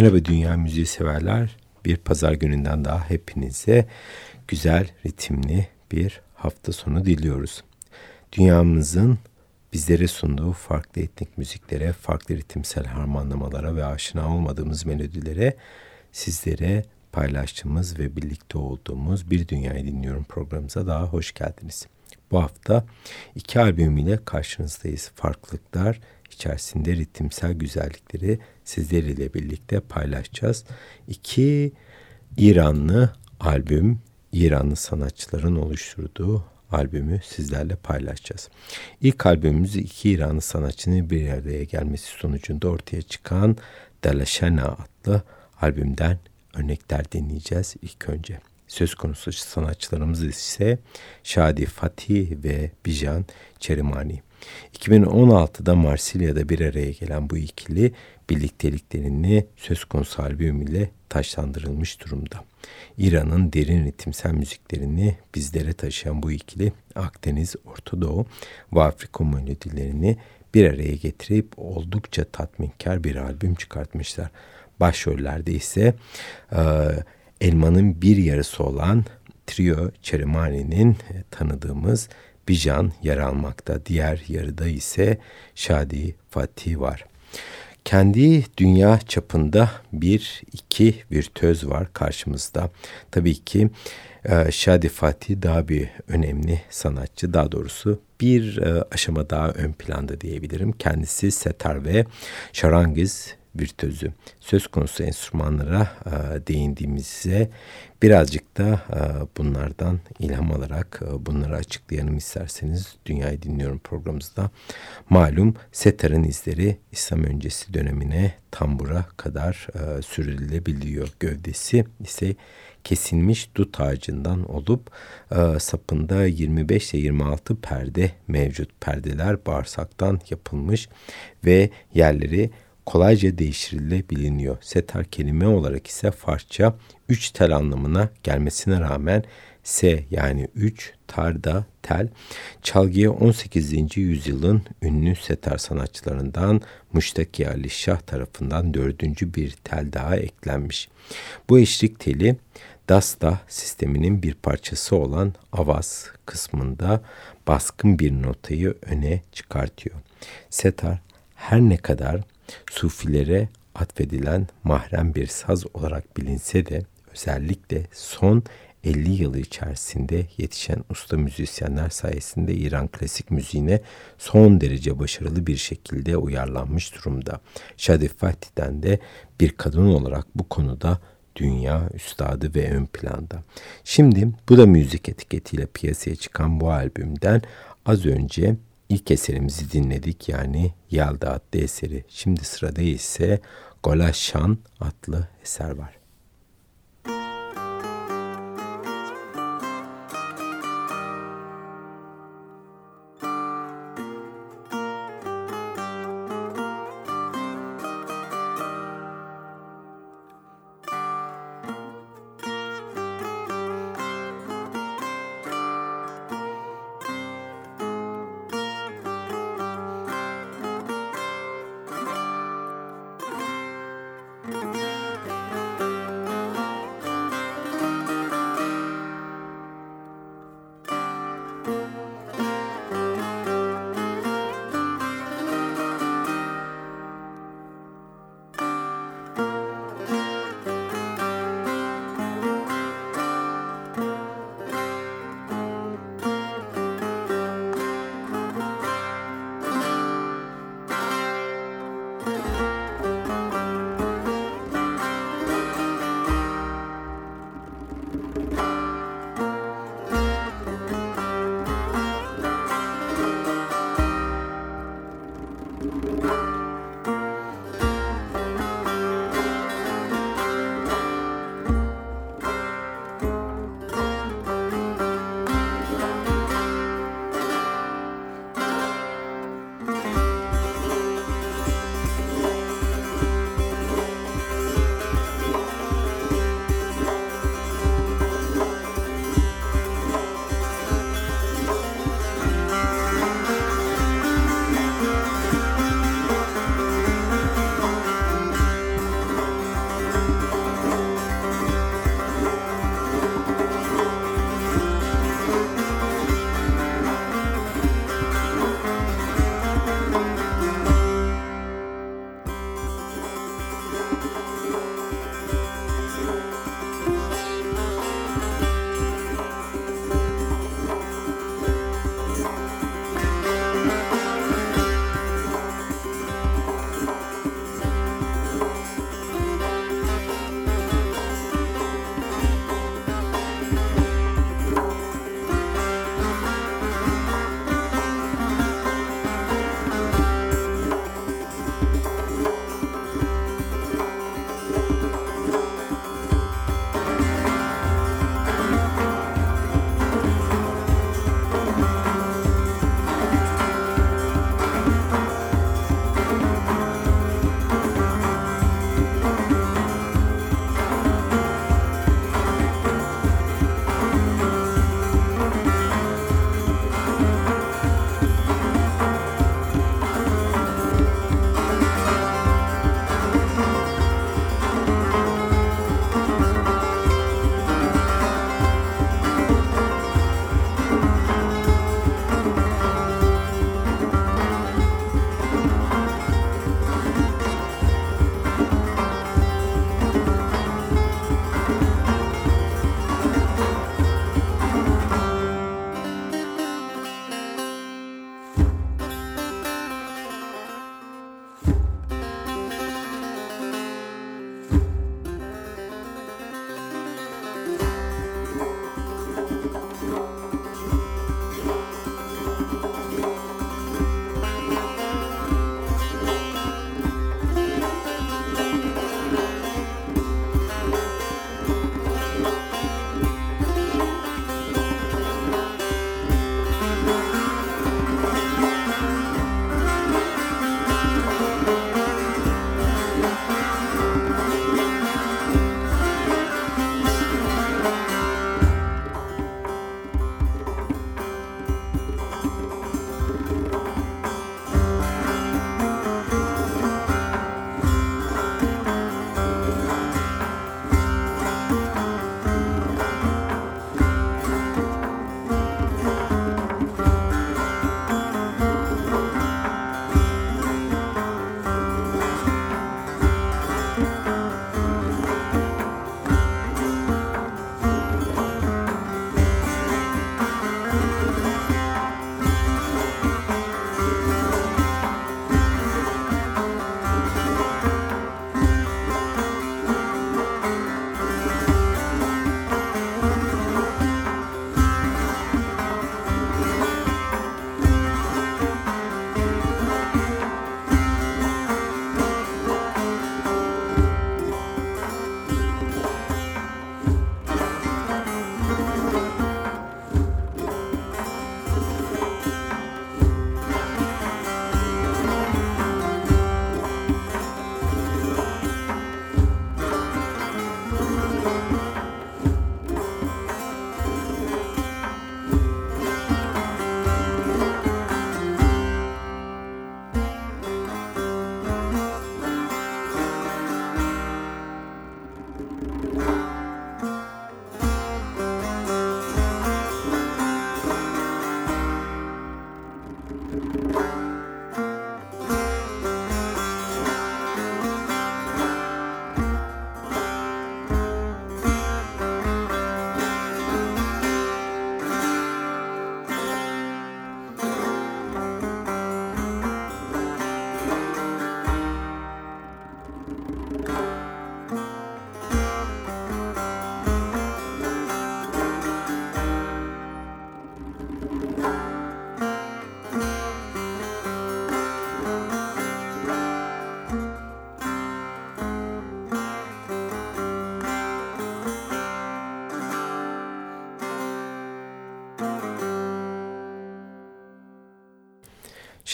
Merhaba dünya müziği severler. Bir pazar gününden daha hepinize güzel, ritimli bir hafta sonu diliyoruz. Dünyamızın bizlere sunduğu farklı etnik müziklere, farklı ritimsel harmanlamalara ve aşina olmadığımız melodilere sizlere paylaştığımız ve birlikte olduğumuz Bir Dünyayı Dinliyorum programımıza daha hoş geldiniz. Bu hafta iki albüm ile karşınızdayız. Farklılıklar içerisinde ritimsel güzellikleri sizlerle birlikte paylaşacağız. İki İranlı albüm, İranlı sanatçıların oluşturduğu albümü sizlerle paylaşacağız. İlk albümümüz iki İranlı sanatçının bir araya gelmesi sonucunda ortaya çıkan Dalashana adlı albümden örnekler dinleyeceğiz ilk önce. Söz konusu sanatçılarımız ise Şadi Fatih ve Bijan Çerimani. 2016'da Marsilya'da bir araya gelen bu ikili birlikteliklerini söz konusu albüm ile taşlandırılmış durumda. İran'ın derin ritimsel müziklerini bizlere taşıyan bu ikili Akdeniz, Orta Doğu ve Afrika melodilerini bir araya getirip oldukça tatminkar bir albüm çıkartmışlar. Başrollerde ise e, elmanın bir yarısı olan Trio Çerimani'nin tanıdığımız Bijan yer almakta. Diğer yarıda ise Şadi Fatih var. Kendi dünya çapında bir iki virtüöz var karşımızda. Tabii ki e, Şadi Fatih daha bir önemli sanatçı. Daha doğrusu bir e, aşama daha ön planda diyebilirim. Kendisi setar ve şarangiz virtüözü. Söz konusu enstrümanlara e, değindiğimizde birazcık da e, bunlardan ilham alarak e, bunları açıklayalım isterseniz. Dünyayı Dinliyorum programımızda. Malum setarın izleri İslam öncesi dönemine tambura kadar e, sürülebiliyor. Gövdesi ise kesilmiş dut ağacından olup e, sapında 25 ile 26 perde mevcut. Perdeler bağırsaktan yapılmış ve yerleri kolayca değiştirilebiliniyor. Setar kelime olarak ise Farsça üç tel anlamına gelmesine rağmen S yani 3, tarda, tel, çalgıya 18. yüzyılın ünlü setar sanatçılarından Muştaki Ali Şah tarafından dördüncü bir tel daha eklenmiş. Bu eşlik teli Dasta sisteminin bir parçası olan avaz kısmında baskın bir notayı öne çıkartıyor. Setar her ne kadar Sufilere atfedilen mahrem bir saz olarak bilinse de özellikle son 50 yılı içerisinde yetişen usta müzisyenler sayesinde İran klasik müziğine son derece başarılı bir şekilde uyarlanmış durumda. Şadif Fatih'ten de bir kadın olarak bu konuda dünya üstadı ve ön planda. Şimdi bu da müzik etiketiyle piyasaya çıkan bu albümden az önce İlk eserimizi dinledik yani Yalda adlı eseri. Şimdi sırada ise Golaşan adlı eser var.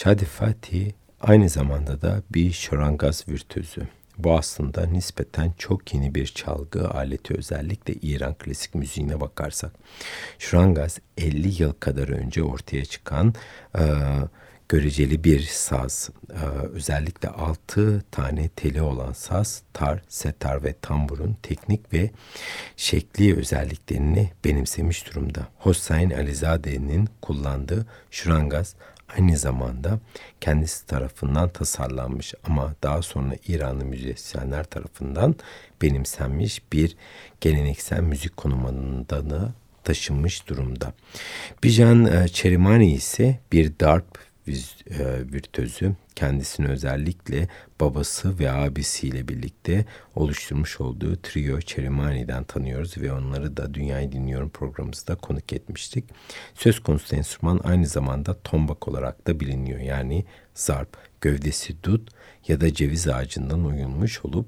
Şadi Fatih aynı zamanda da bir şarangaz virtüözü. Bu aslında nispeten çok yeni bir çalgı aleti özellikle İran klasik müziğine bakarsak. Şurangaz 50 yıl kadar önce ortaya çıkan e, göreceli bir saz. E, özellikle 6 tane teli olan saz, tar, setar ve tamburun teknik ve şekli özelliklerini benimsemiş durumda. Hossein Alizade'nin kullandığı şurangaz aynı zamanda kendisi tarafından tasarlanmış ama daha sonra İranlı müzisyenler tarafından benimsenmiş bir geleneksel müzik konumundanı taşınmış durumda. Bijan e, Çerimani ise bir darp e, virtüözü kendisini özellikle babası ve abisiyle birlikte oluşturmuş olduğu trio Çerimani'den tanıyoruz ve onları da Dünyayı Dinliyorum programımızda konuk etmiştik. Söz konusu enstrüman aynı zamanda tombak olarak da biliniyor. Yani zarp, gövdesi dut ya da ceviz ağacından oyulmuş olup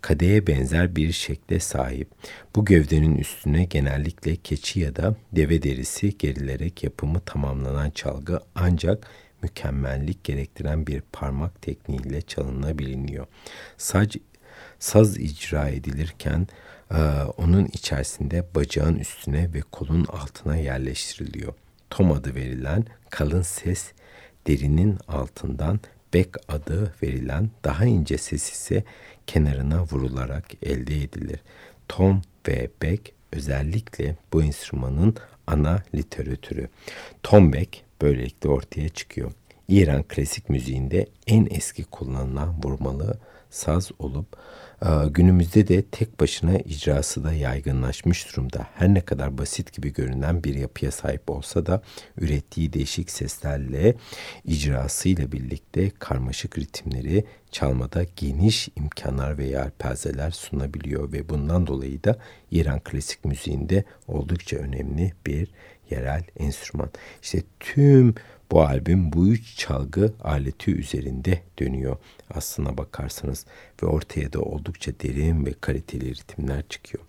kadeye benzer bir şekle sahip. Bu gövdenin üstüne genellikle keçi ya da deve derisi gerilerek yapımı tamamlanan çalgı ancak mükemmellik gerektiren bir parmak tekniğiyle çalınabiliyor. Sac, saz icra edilirken e, onun içerisinde bacağın üstüne ve kolun altına yerleştiriliyor. Tom adı verilen kalın ses derinin altından bek adı verilen daha ince ses ise kenarına vurularak elde edilir. Tom ve bek özellikle bu enstrümanın ana literatürü. Tom Beck böylelikle ortaya çıkıyor. İran klasik müziğinde en eski kullanılan vurmalı saz olup e, günümüzde de tek başına icrası da yaygınlaşmış durumda. Her ne kadar basit gibi görünen bir yapıya sahip olsa da ürettiği değişik seslerle icrasıyla birlikte karmaşık ritimleri çalmada geniş imkanlar ve yelpazeler sunabiliyor ve bundan dolayı da İran klasik müziğinde oldukça önemli bir yerel enstrüman. İşte tüm bu albüm bu üç çalgı aleti üzerinde dönüyor aslına bakarsanız ve ortaya da oldukça derin ve kaliteli ritimler çıkıyor.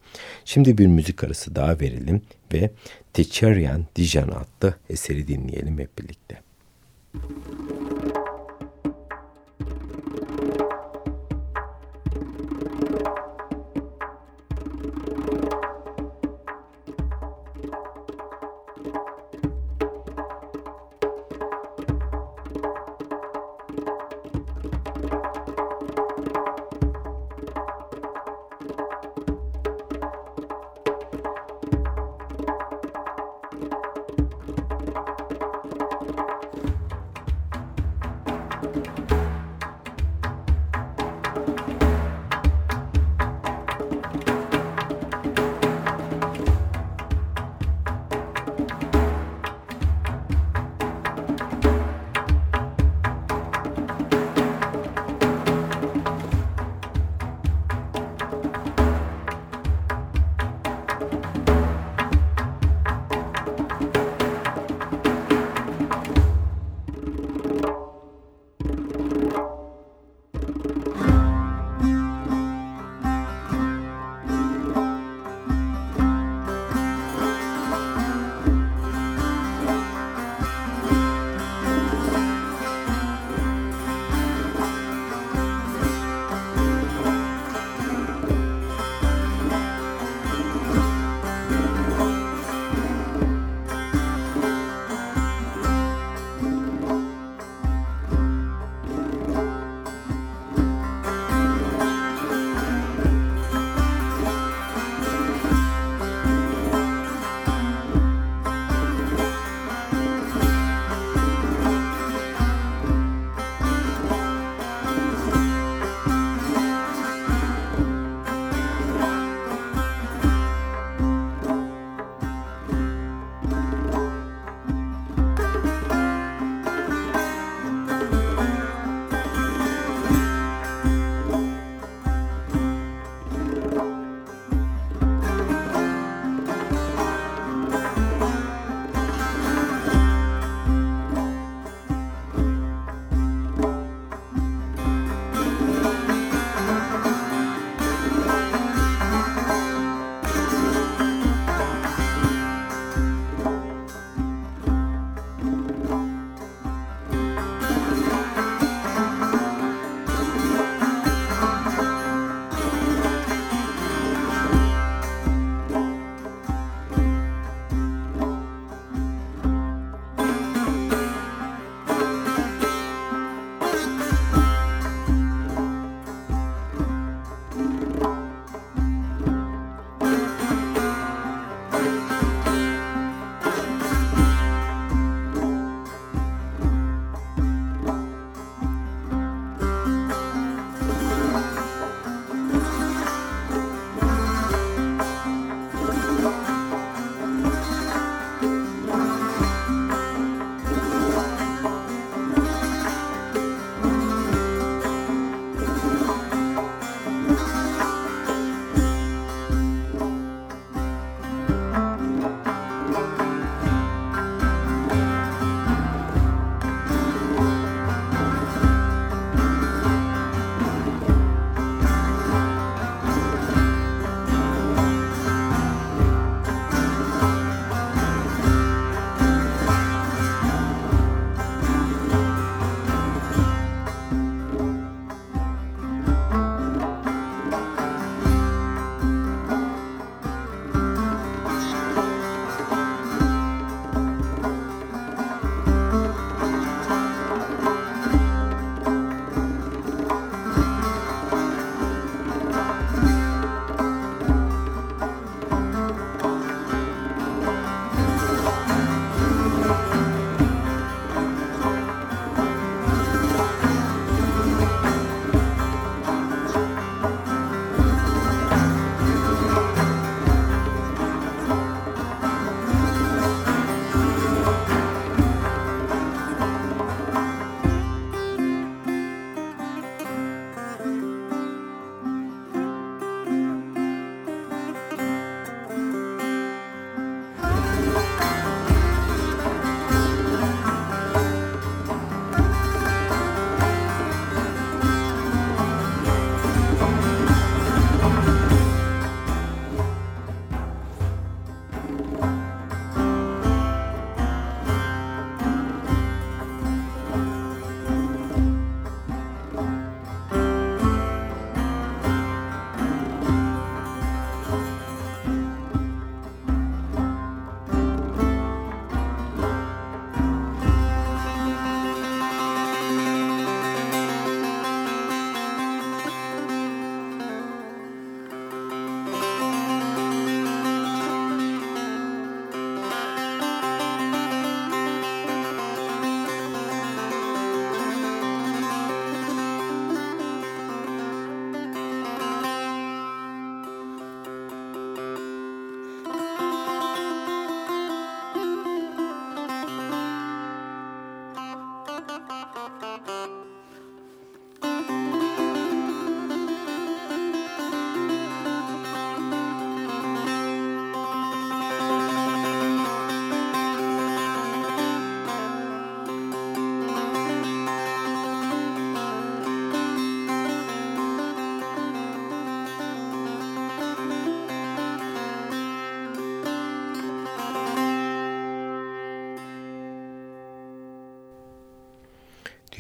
Şimdi bir müzik arası daha verelim ve Techerian Dijan adlı eseri dinleyelim hep birlikte. Müzik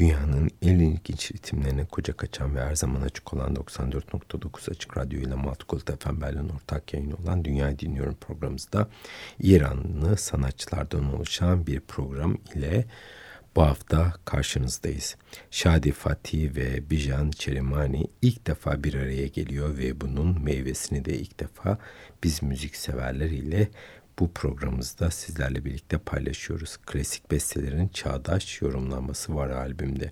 Dünyanın en ilginç ritimlerine kucak açan ve her zaman açık olan 94.9 Açık Radyo ile Matkult FM Berlin ortak yayın olan Dünya Dinliyorum programımızda İranlı sanatçılardan oluşan bir program ile bu hafta karşınızdayız. Şadi Fatih ve Bijan Çerimani ilk defa bir araya geliyor ve bunun meyvesini de ilk defa biz müzik severler ile bu programımızda sizlerle birlikte paylaşıyoruz. Klasik bestelerin çağdaş yorumlanması var albümde.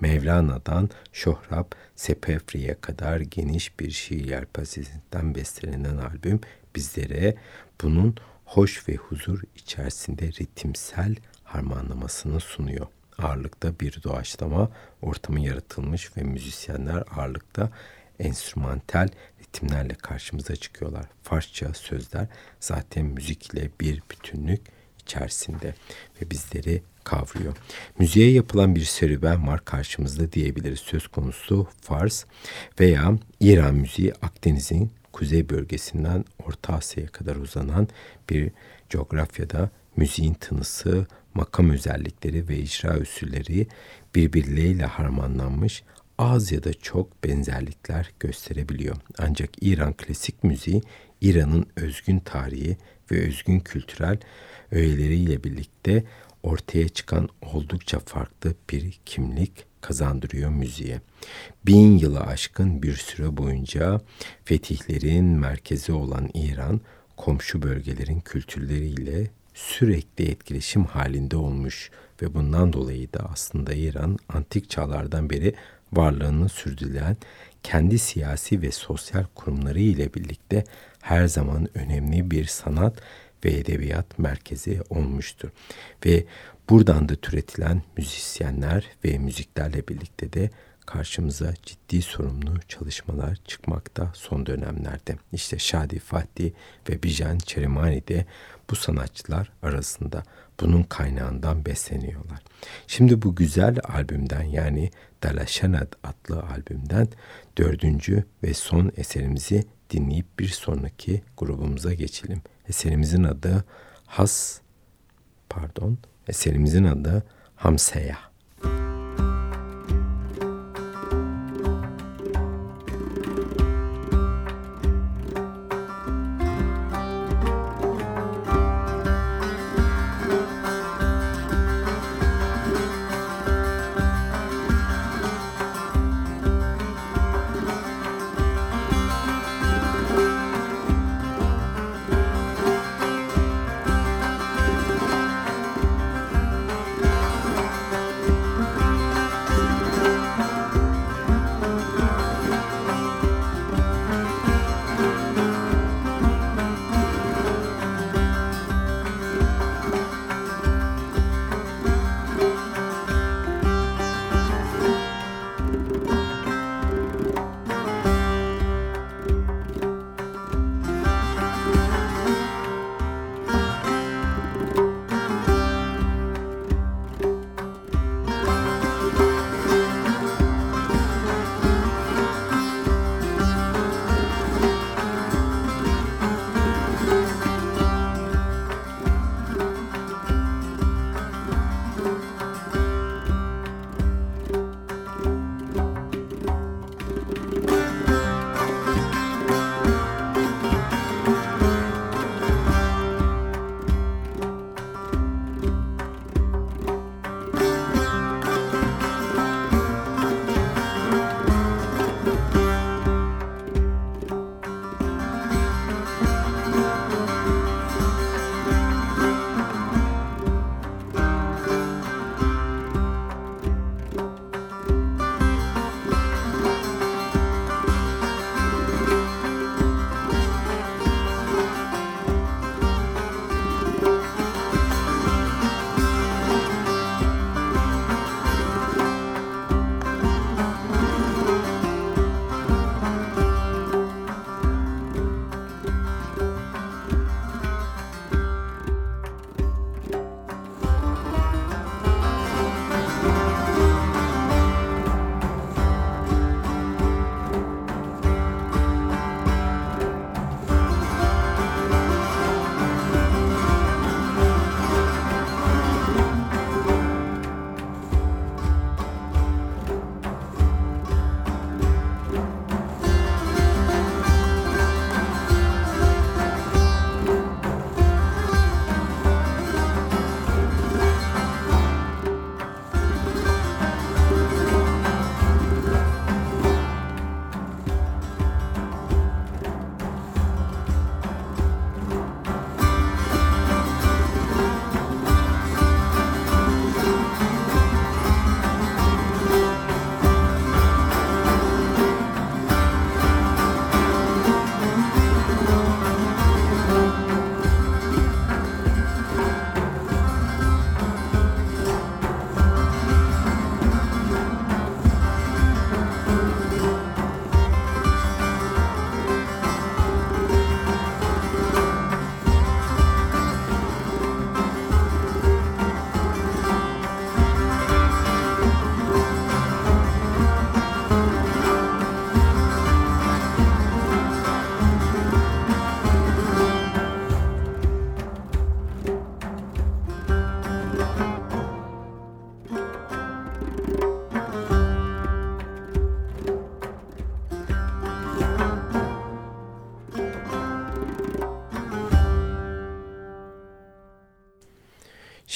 Mevlana'dan Şohrab Sepefri'ye kadar geniş bir şiir yelpazesinden bestelenen albüm bizlere bunun hoş ve huzur içerisinde ritimsel harmanlamasını sunuyor. Ağırlıkta bir doğaçlama ortamı yaratılmış ve müzisyenler ağırlıkta enstrümantal ritimlerle karşımıza çıkıyorlar. Farsça sözler zaten müzik ile bir bütünlük içerisinde ve bizleri kavruyor. Müziğe yapılan bir serüven var karşımızda diyebiliriz. Söz konusu Fars veya İran müziği Akdeniz'in kuzey bölgesinden Orta Asya'ya kadar uzanan bir coğrafyada müziğin tınısı, makam özellikleri ve icra usulleri birbirleriyle harmanlanmış az ya da çok benzerlikler gösterebiliyor. Ancak İran klasik müziği İran'ın özgün tarihi ve özgün kültürel öğeleriyle birlikte ortaya çıkan oldukça farklı bir kimlik kazandırıyor müziğe. Bin yılı aşkın bir süre boyunca fetihlerin merkezi olan İran, komşu bölgelerin kültürleriyle sürekli etkileşim halinde olmuş ve bundan dolayı da aslında İran antik çağlardan beri varlığını sürdüren kendi siyasi ve sosyal kurumları ile birlikte her zaman önemli bir sanat ve edebiyat merkezi olmuştur. Ve buradan da türetilen müzisyenler ve müziklerle birlikte de karşımıza ciddi sorumlu çalışmalar çıkmakta son dönemlerde. İşte Şadi Fatih ve Bijan Çerimani de bu sanatçılar arasında bunun kaynağından besleniyorlar. Şimdi bu güzel albümden yani Dalaşanad adlı albümden dördüncü ve son eserimizi dinleyip bir sonraki grubumuza geçelim. Eserimizin adı Has, pardon, eserimizin adı Hamseya.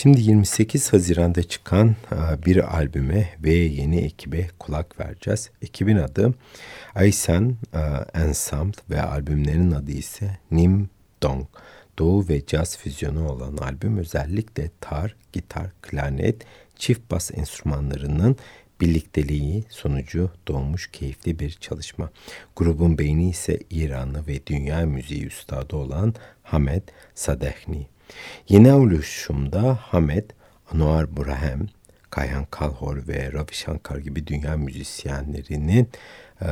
Şimdi 28 Haziran'da çıkan bir albüme ve yeni ekibe kulak vereceğiz. Ekibin adı Aysan e, Ensemble ve albümlerin adı ise Nim Dong. Doğu ve caz füzyonu olan albüm özellikle tar, gitar, klarnet, çift bas enstrümanlarının birlikteliği sonucu doğmuş keyifli bir çalışma. Grubun beyni ise İranlı ve dünya müziği üstadı olan Hamed Sadehni. Yeni oluşumda Hamed, Anwar Burahem, Kayhan Kalhor ve Ravi Shankar gibi dünya müzisyenlerinin e,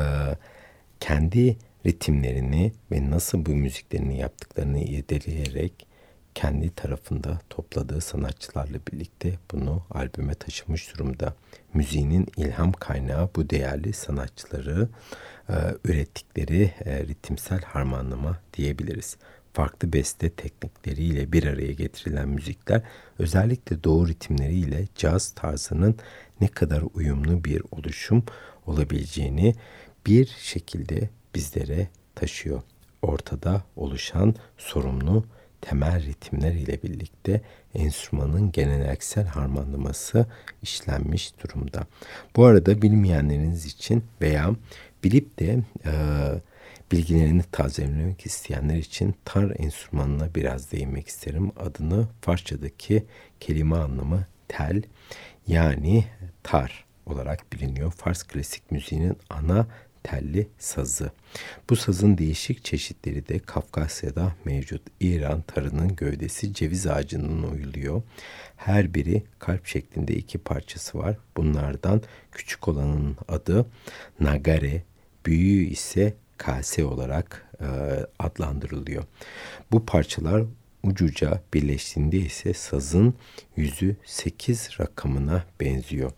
kendi ritimlerini ve nasıl bu müziklerini yaptıklarını irdeleyerek kendi tarafında topladığı sanatçılarla birlikte bunu albüme taşımış durumda. Müziğinin ilham kaynağı bu değerli sanatçıları e, ürettikleri e, ritimsel harmanlama diyebiliriz. Farklı beste teknikleriyle bir araya getirilen müzikler özellikle doğu ritimleriyle caz tarzının ne kadar uyumlu bir oluşum olabileceğini bir şekilde bizlere taşıyor. Ortada oluşan sorumlu temel ritimler ile birlikte enstrümanın geleneksel harmanlaması işlenmiş durumda. Bu arada bilmeyenleriniz için veya bilip de e, bilgilerini tazelemek isteyenler için tar enstrümanına biraz değinmek isterim. Adını Farsçadaki kelime anlamı tel yani tar olarak biliniyor. Fars klasik müziğinin ana telli sazı. Bu sazın değişik çeşitleri de Kafkasya'da mevcut. İran tarının gövdesi ceviz ağacının oyuluyor. Her biri kalp şeklinde iki parçası var. Bunlardan küçük olanın adı nagare, büyüğü ise kase olarak e, adlandırılıyor. Bu parçalar ucuca birleştiğinde ise sazın yüzü 8 rakamına benziyor.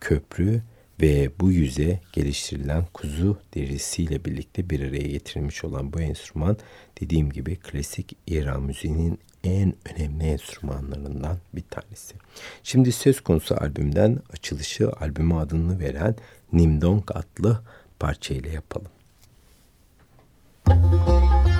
Köprü ve bu yüze geliştirilen kuzu derisiyle birlikte bir araya getirilmiş olan bu enstrüman dediğim gibi klasik İran müziğinin en önemli enstrümanlarından bir tanesi. Şimdi söz konusu albümden açılışı albüme adını veren Nimdong adlı parçayla yapalım. Thank you.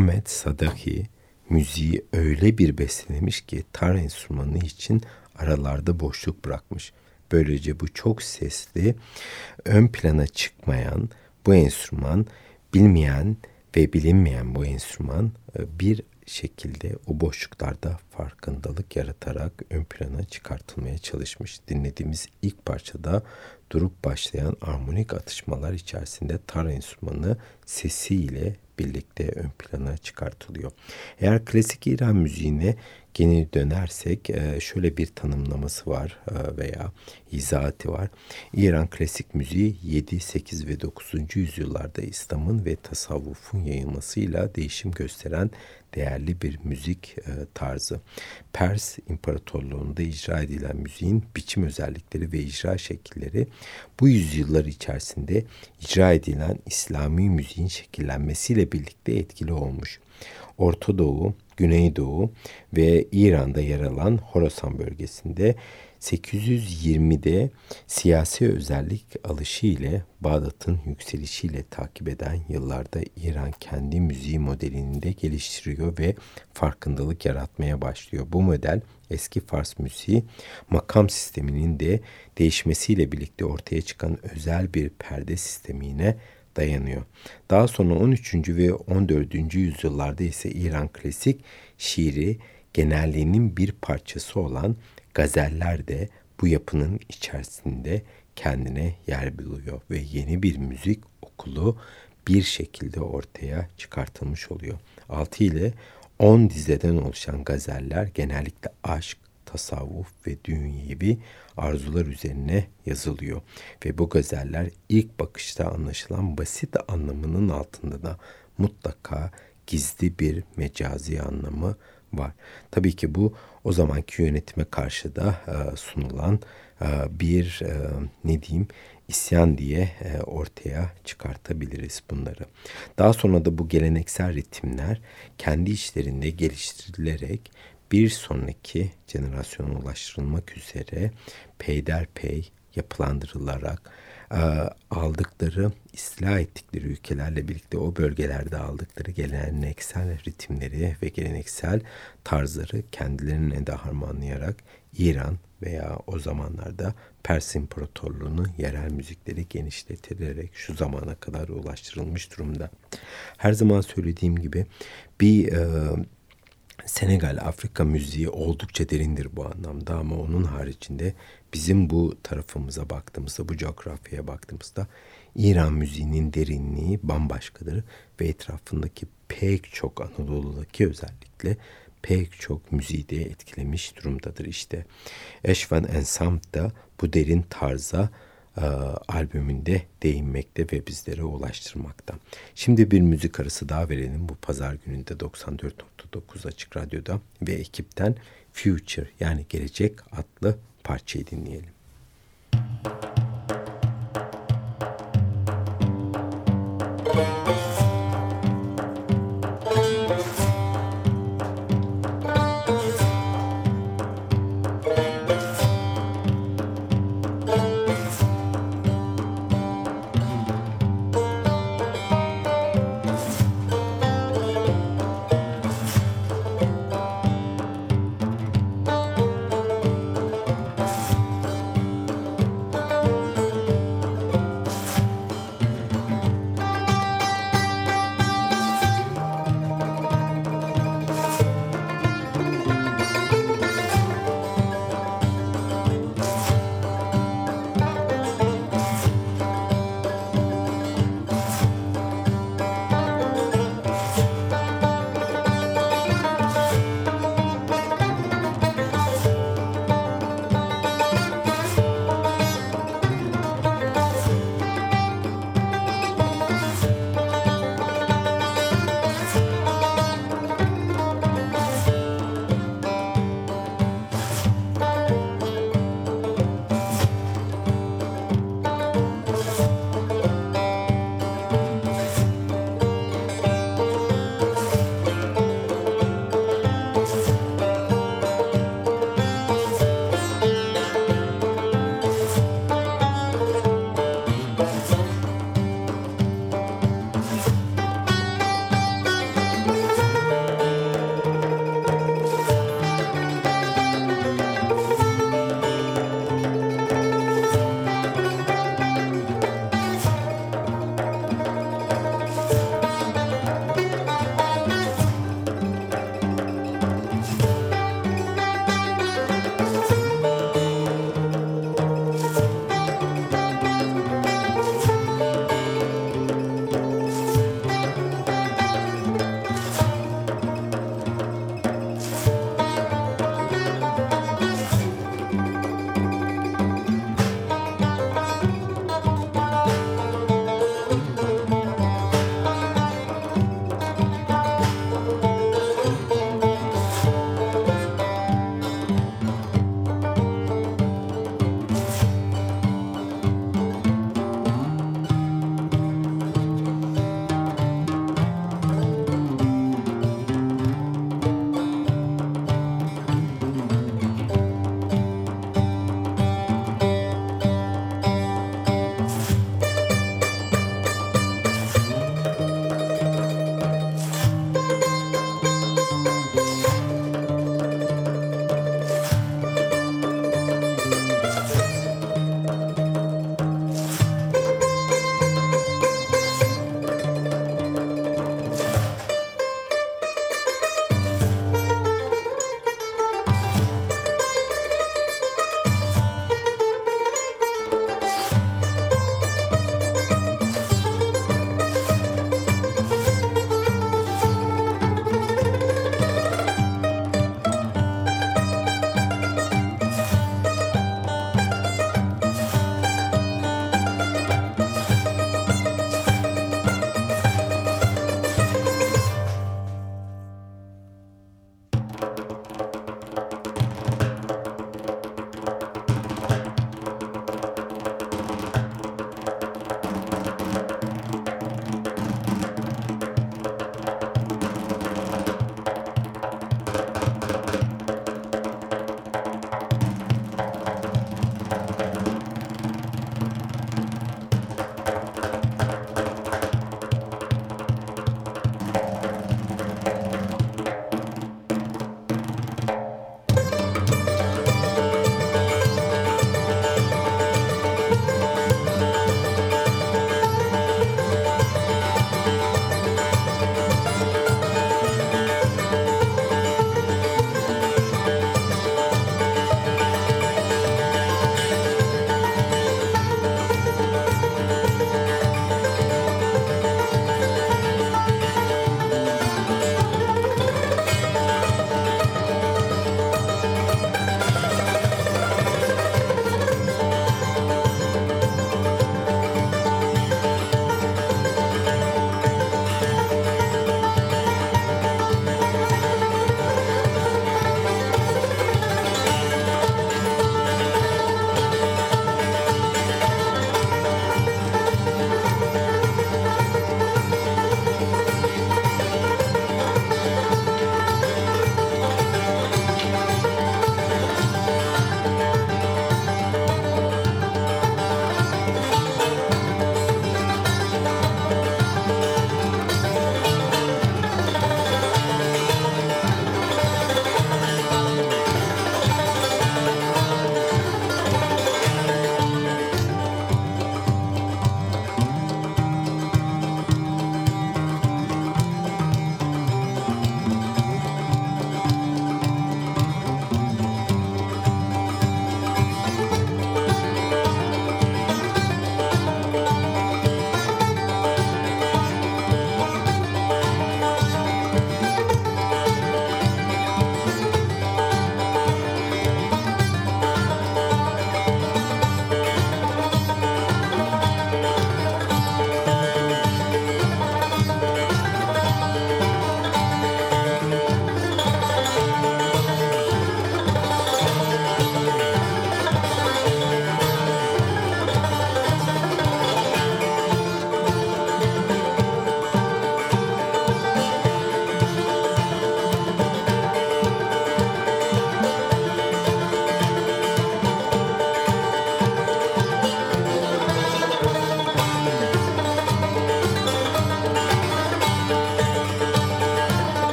Ahmet Sadaki müziği öyle bir beslemiş ki tar enstrümanı için aralarda boşluk bırakmış. Böylece bu çok sesli, ön plana çıkmayan bu enstrüman bilmeyen ve bilinmeyen bu enstrüman e, bir şekilde o boşluklarda farkındalık yaratarak ön plana çıkartılmaya çalışmış. Dinlediğimiz ilk parçada durup başlayan armonik atışmalar içerisinde tar enstrümanı sesiyle birlikte ön plana çıkartılıyor. Eğer klasik İran müziğine geri dönersek e, şöyle bir tanımlaması var e, veya izahatı var. İran klasik müziği 7, 8 ve 9. yüzyıllarda İslam'ın ve tasavvufun yayılmasıyla değişim gösteren değerli bir müzik e, tarzı. Pers İmparatorluğu'nda icra edilen müziğin biçim özellikleri ve icra şekilleri bu yüzyıllar içerisinde icra edilen İslami müziğin şekillenmesiyle birlikte etkili olmuş. Orta Doğu, Güneydoğu ve İran'da yer alan Horasan bölgesinde 820'de siyasi özellik alışı ile Bağdat'ın yükselişiyle takip eden yıllarda İran kendi müziği modelini de geliştiriyor ve farkındalık yaratmaya başlıyor. Bu model eski Fars müziği makam sisteminin de değişmesiyle birlikte ortaya çıkan özel bir perde sistemine dayanıyor. Daha sonra 13. ve 14. yüzyıllarda ise İran klasik şiiri genelliğinin bir parçası olan gazeller de bu yapının içerisinde kendine yer buluyor ve yeni bir müzik okulu bir şekilde ortaya çıkartılmış oluyor. 6 ile 10 dizeden oluşan gazeller genellikle aşk, tasavvuf ve dünyevi arzular üzerine yazılıyor. Ve bu gazeller ilk bakışta anlaşılan basit anlamının altında da mutlaka gizli bir mecazi anlamı var. Tabii ki bu o zamanki yönetime karşı da e, sunulan e, bir e, ne diyeyim isyan diye ortaya çıkartabiliriz bunları. Daha sonra da bu geleneksel ritimler kendi içlerinde geliştirilerek bir sonraki jenerasyona ulaştırılmak üzere peyderpey yapılandırılarak aldıkları, istila ettikleri ülkelerle birlikte o bölgelerde aldıkları geleneksel ritimleri ve geleneksel tarzları kendilerine de harmanlayarak İran veya o zamanlarda Pers İmparatorluğu'nu yerel müzikleri genişleterek şu zamana kadar ulaştırılmış durumda. Her zaman söylediğim gibi bir e, Senegal, Afrika müziği oldukça derindir bu anlamda ama onun haricinde bizim bu tarafımıza baktığımızda, bu coğrafyaya baktığımızda İran müziğinin derinliği bambaşkadır ve etrafındaki pek çok Anadolu'daki özellikle pek çok müziği de etkilemiş durumdadır işte. Eşvan Ensemble da bu derin tarza e, albümünde değinmekte ve bizlere ulaştırmakta. Şimdi bir müzik arası daha verelim bu pazar gününde 94.9 Açık Radyo'da ve ekipten Future yani Gelecek adlı parçayı dinleyelim.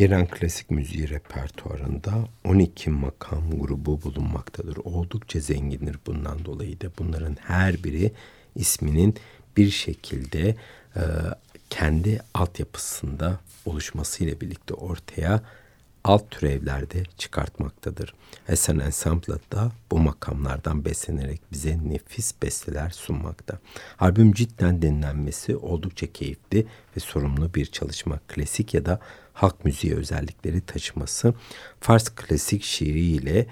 İran klasik müziği repertuarında 12 makam grubu bulunmaktadır. Oldukça zengindir bundan dolayı da bunların her biri isminin bir şekilde e, kendi altyapısında oluşmasıyla birlikte ortaya alt türevlerde çıkartmaktadır. Esen Ensemble da bu makamlardan beslenerek bize nefis besteler sunmakta. Albüm cidden dinlenmesi oldukça keyifli ve sorumlu bir çalışma. Klasik ya da halk müziği özellikleri taşıması Fars klasik şiiri ile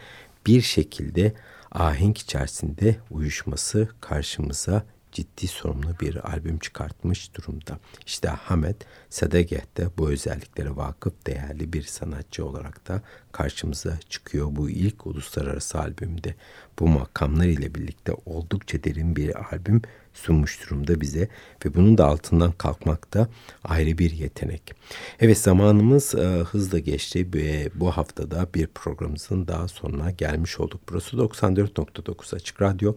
bir şekilde ahenk içerisinde uyuşması karşımıza ciddi sorumlu bir albüm çıkartmış durumda. İşte Hamet Sadegeh de bu özelliklere vakıf değerli bir sanatçı olarak da karşımıza çıkıyor. Bu ilk uluslararası albümde bu makamlar ile birlikte oldukça derin bir albüm sunmuş durumda bize ve bunun da altından kalkmak da ayrı bir yetenek. Evet zamanımız e, hızla geçti ve bu haftada bir programımızın daha sonuna gelmiş olduk. Burası 94.9 Açık Radyo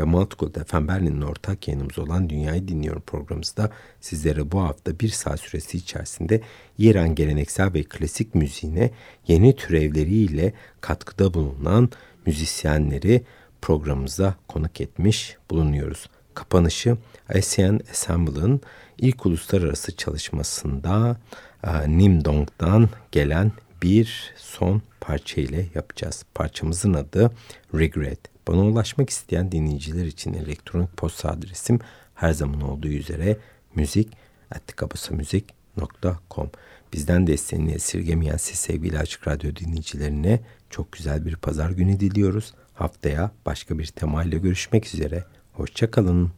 ve Multicult FM Berlin'in ortak yayınımız olan Dünyayı Dinliyorum programımızda sizlere bu hafta bir saat süresi içerisinde İran geleneksel ve klasik müziğine yeni türevleriyle katkıda bulunan müzisyenleri programımıza konuk etmiş bulunuyoruz. Kapanışı ASEAN Ensemble'ın ilk uluslararası çalışmasında e, Nimdong'dan gelen bir son parça ile yapacağız. Parçamızın adı Regret. Bana ulaşmak isteyen dinleyiciler için elektronik posta adresim her zaman olduğu üzere müzik atikabasamüzik.com Bizden desteğini esirgemeyen siz sevgili Açık Radyo dinleyicilerine çok güzel bir pazar günü diliyoruz. Haftaya başka bir temayla görüşmek üzere. Hoşçakalın.